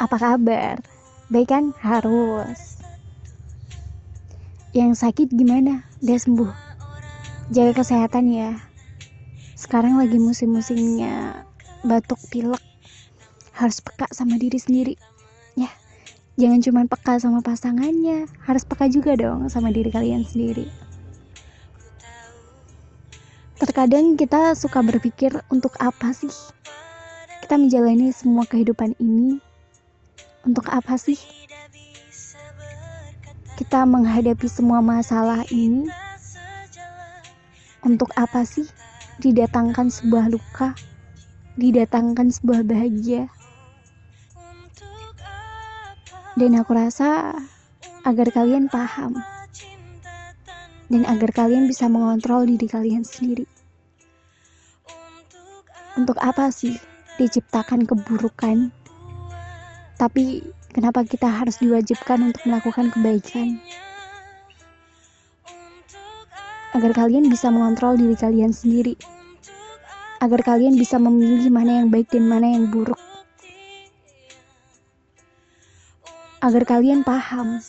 Apa kabar? Baik kan? Harus. Yang sakit gimana? Dia sembuh. Jaga kesehatan ya. Sekarang lagi musim-musimnya batuk pilek. Harus peka sama diri sendiri. Ya. Jangan cuma peka sama pasangannya, harus peka juga dong sama diri kalian sendiri. Terkadang kita suka berpikir untuk apa sih kita menjalani semua kehidupan ini untuk apa sih kita menghadapi semua masalah ini? Untuk apa sih didatangkan sebuah luka, didatangkan sebuah bahagia? Dan aku rasa agar kalian paham dan agar kalian bisa mengontrol diri kalian sendiri. Untuk apa sih diciptakan keburukan tapi kenapa kita harus diwajibkan untuk melakukan kebaikan? Agar kalian bisa mengontrol diri kalian sendiri. Agar kalian bisa memilih mana yang baik dan mana yang buruk. Agar kalian paham,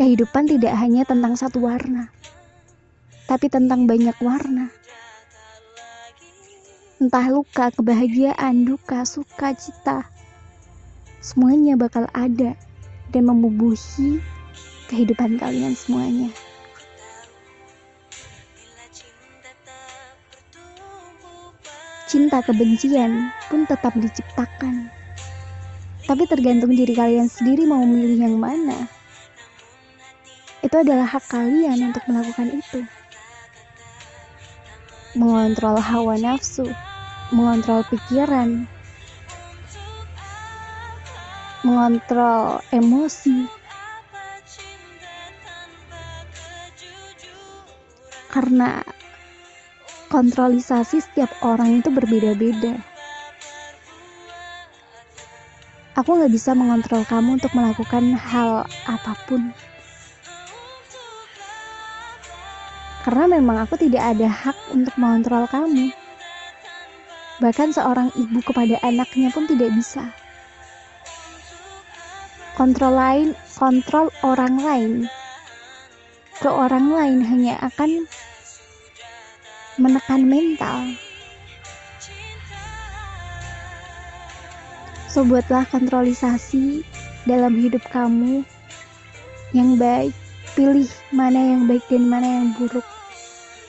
kehidupan tidak hanya tentang satu warna, tapi tentang banyak warna entah luka, kebahagiaan, duka, suka, cita semuanya bakal ada dan membubuhi kehidupan kalian semuanya. Cinta kebencian pun tetap diciptakan. Tapi tergantung diri kalian sendiri mau memilih yang mana. Itu adalah hak kalian untuk melakukan itu. Mengontrol hawa nafsu, mengontrol pikiran, mengontrol emosi. Karena kontrolisasi setiap orang itu berbeda-beda. Aku nggak bisa mengontrol kamu untuk melakukan hal apa pun karena memang aku tidak ada hak untuk mengontrol kamu. Bahkan seorang ibu kepada anaknya pun tidak bisa. Kontrol lain kontrol orang lain. Ke orang lain hanya akan menekan mental. So buatlah kontrolisasi dalam hidup kamu yang baik. Pilih mana yang baik dan mana yang buruk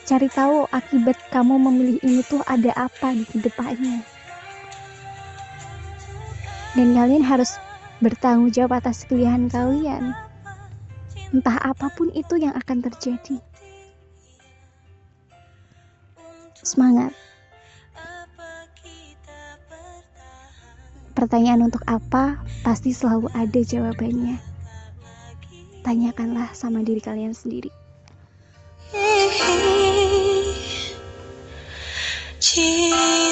cari tahu akibat kamu memilih ini tuh ada apa di ke depannya dan kalian harus bertanggung jawab atas pilihan kalian. Entah apa pun itu yang akan terjadi. Semangat. Pertanyaan untuk apa pasti selalu ada jawabannya. Tanyakanlah sama diri kalian sendiri. see.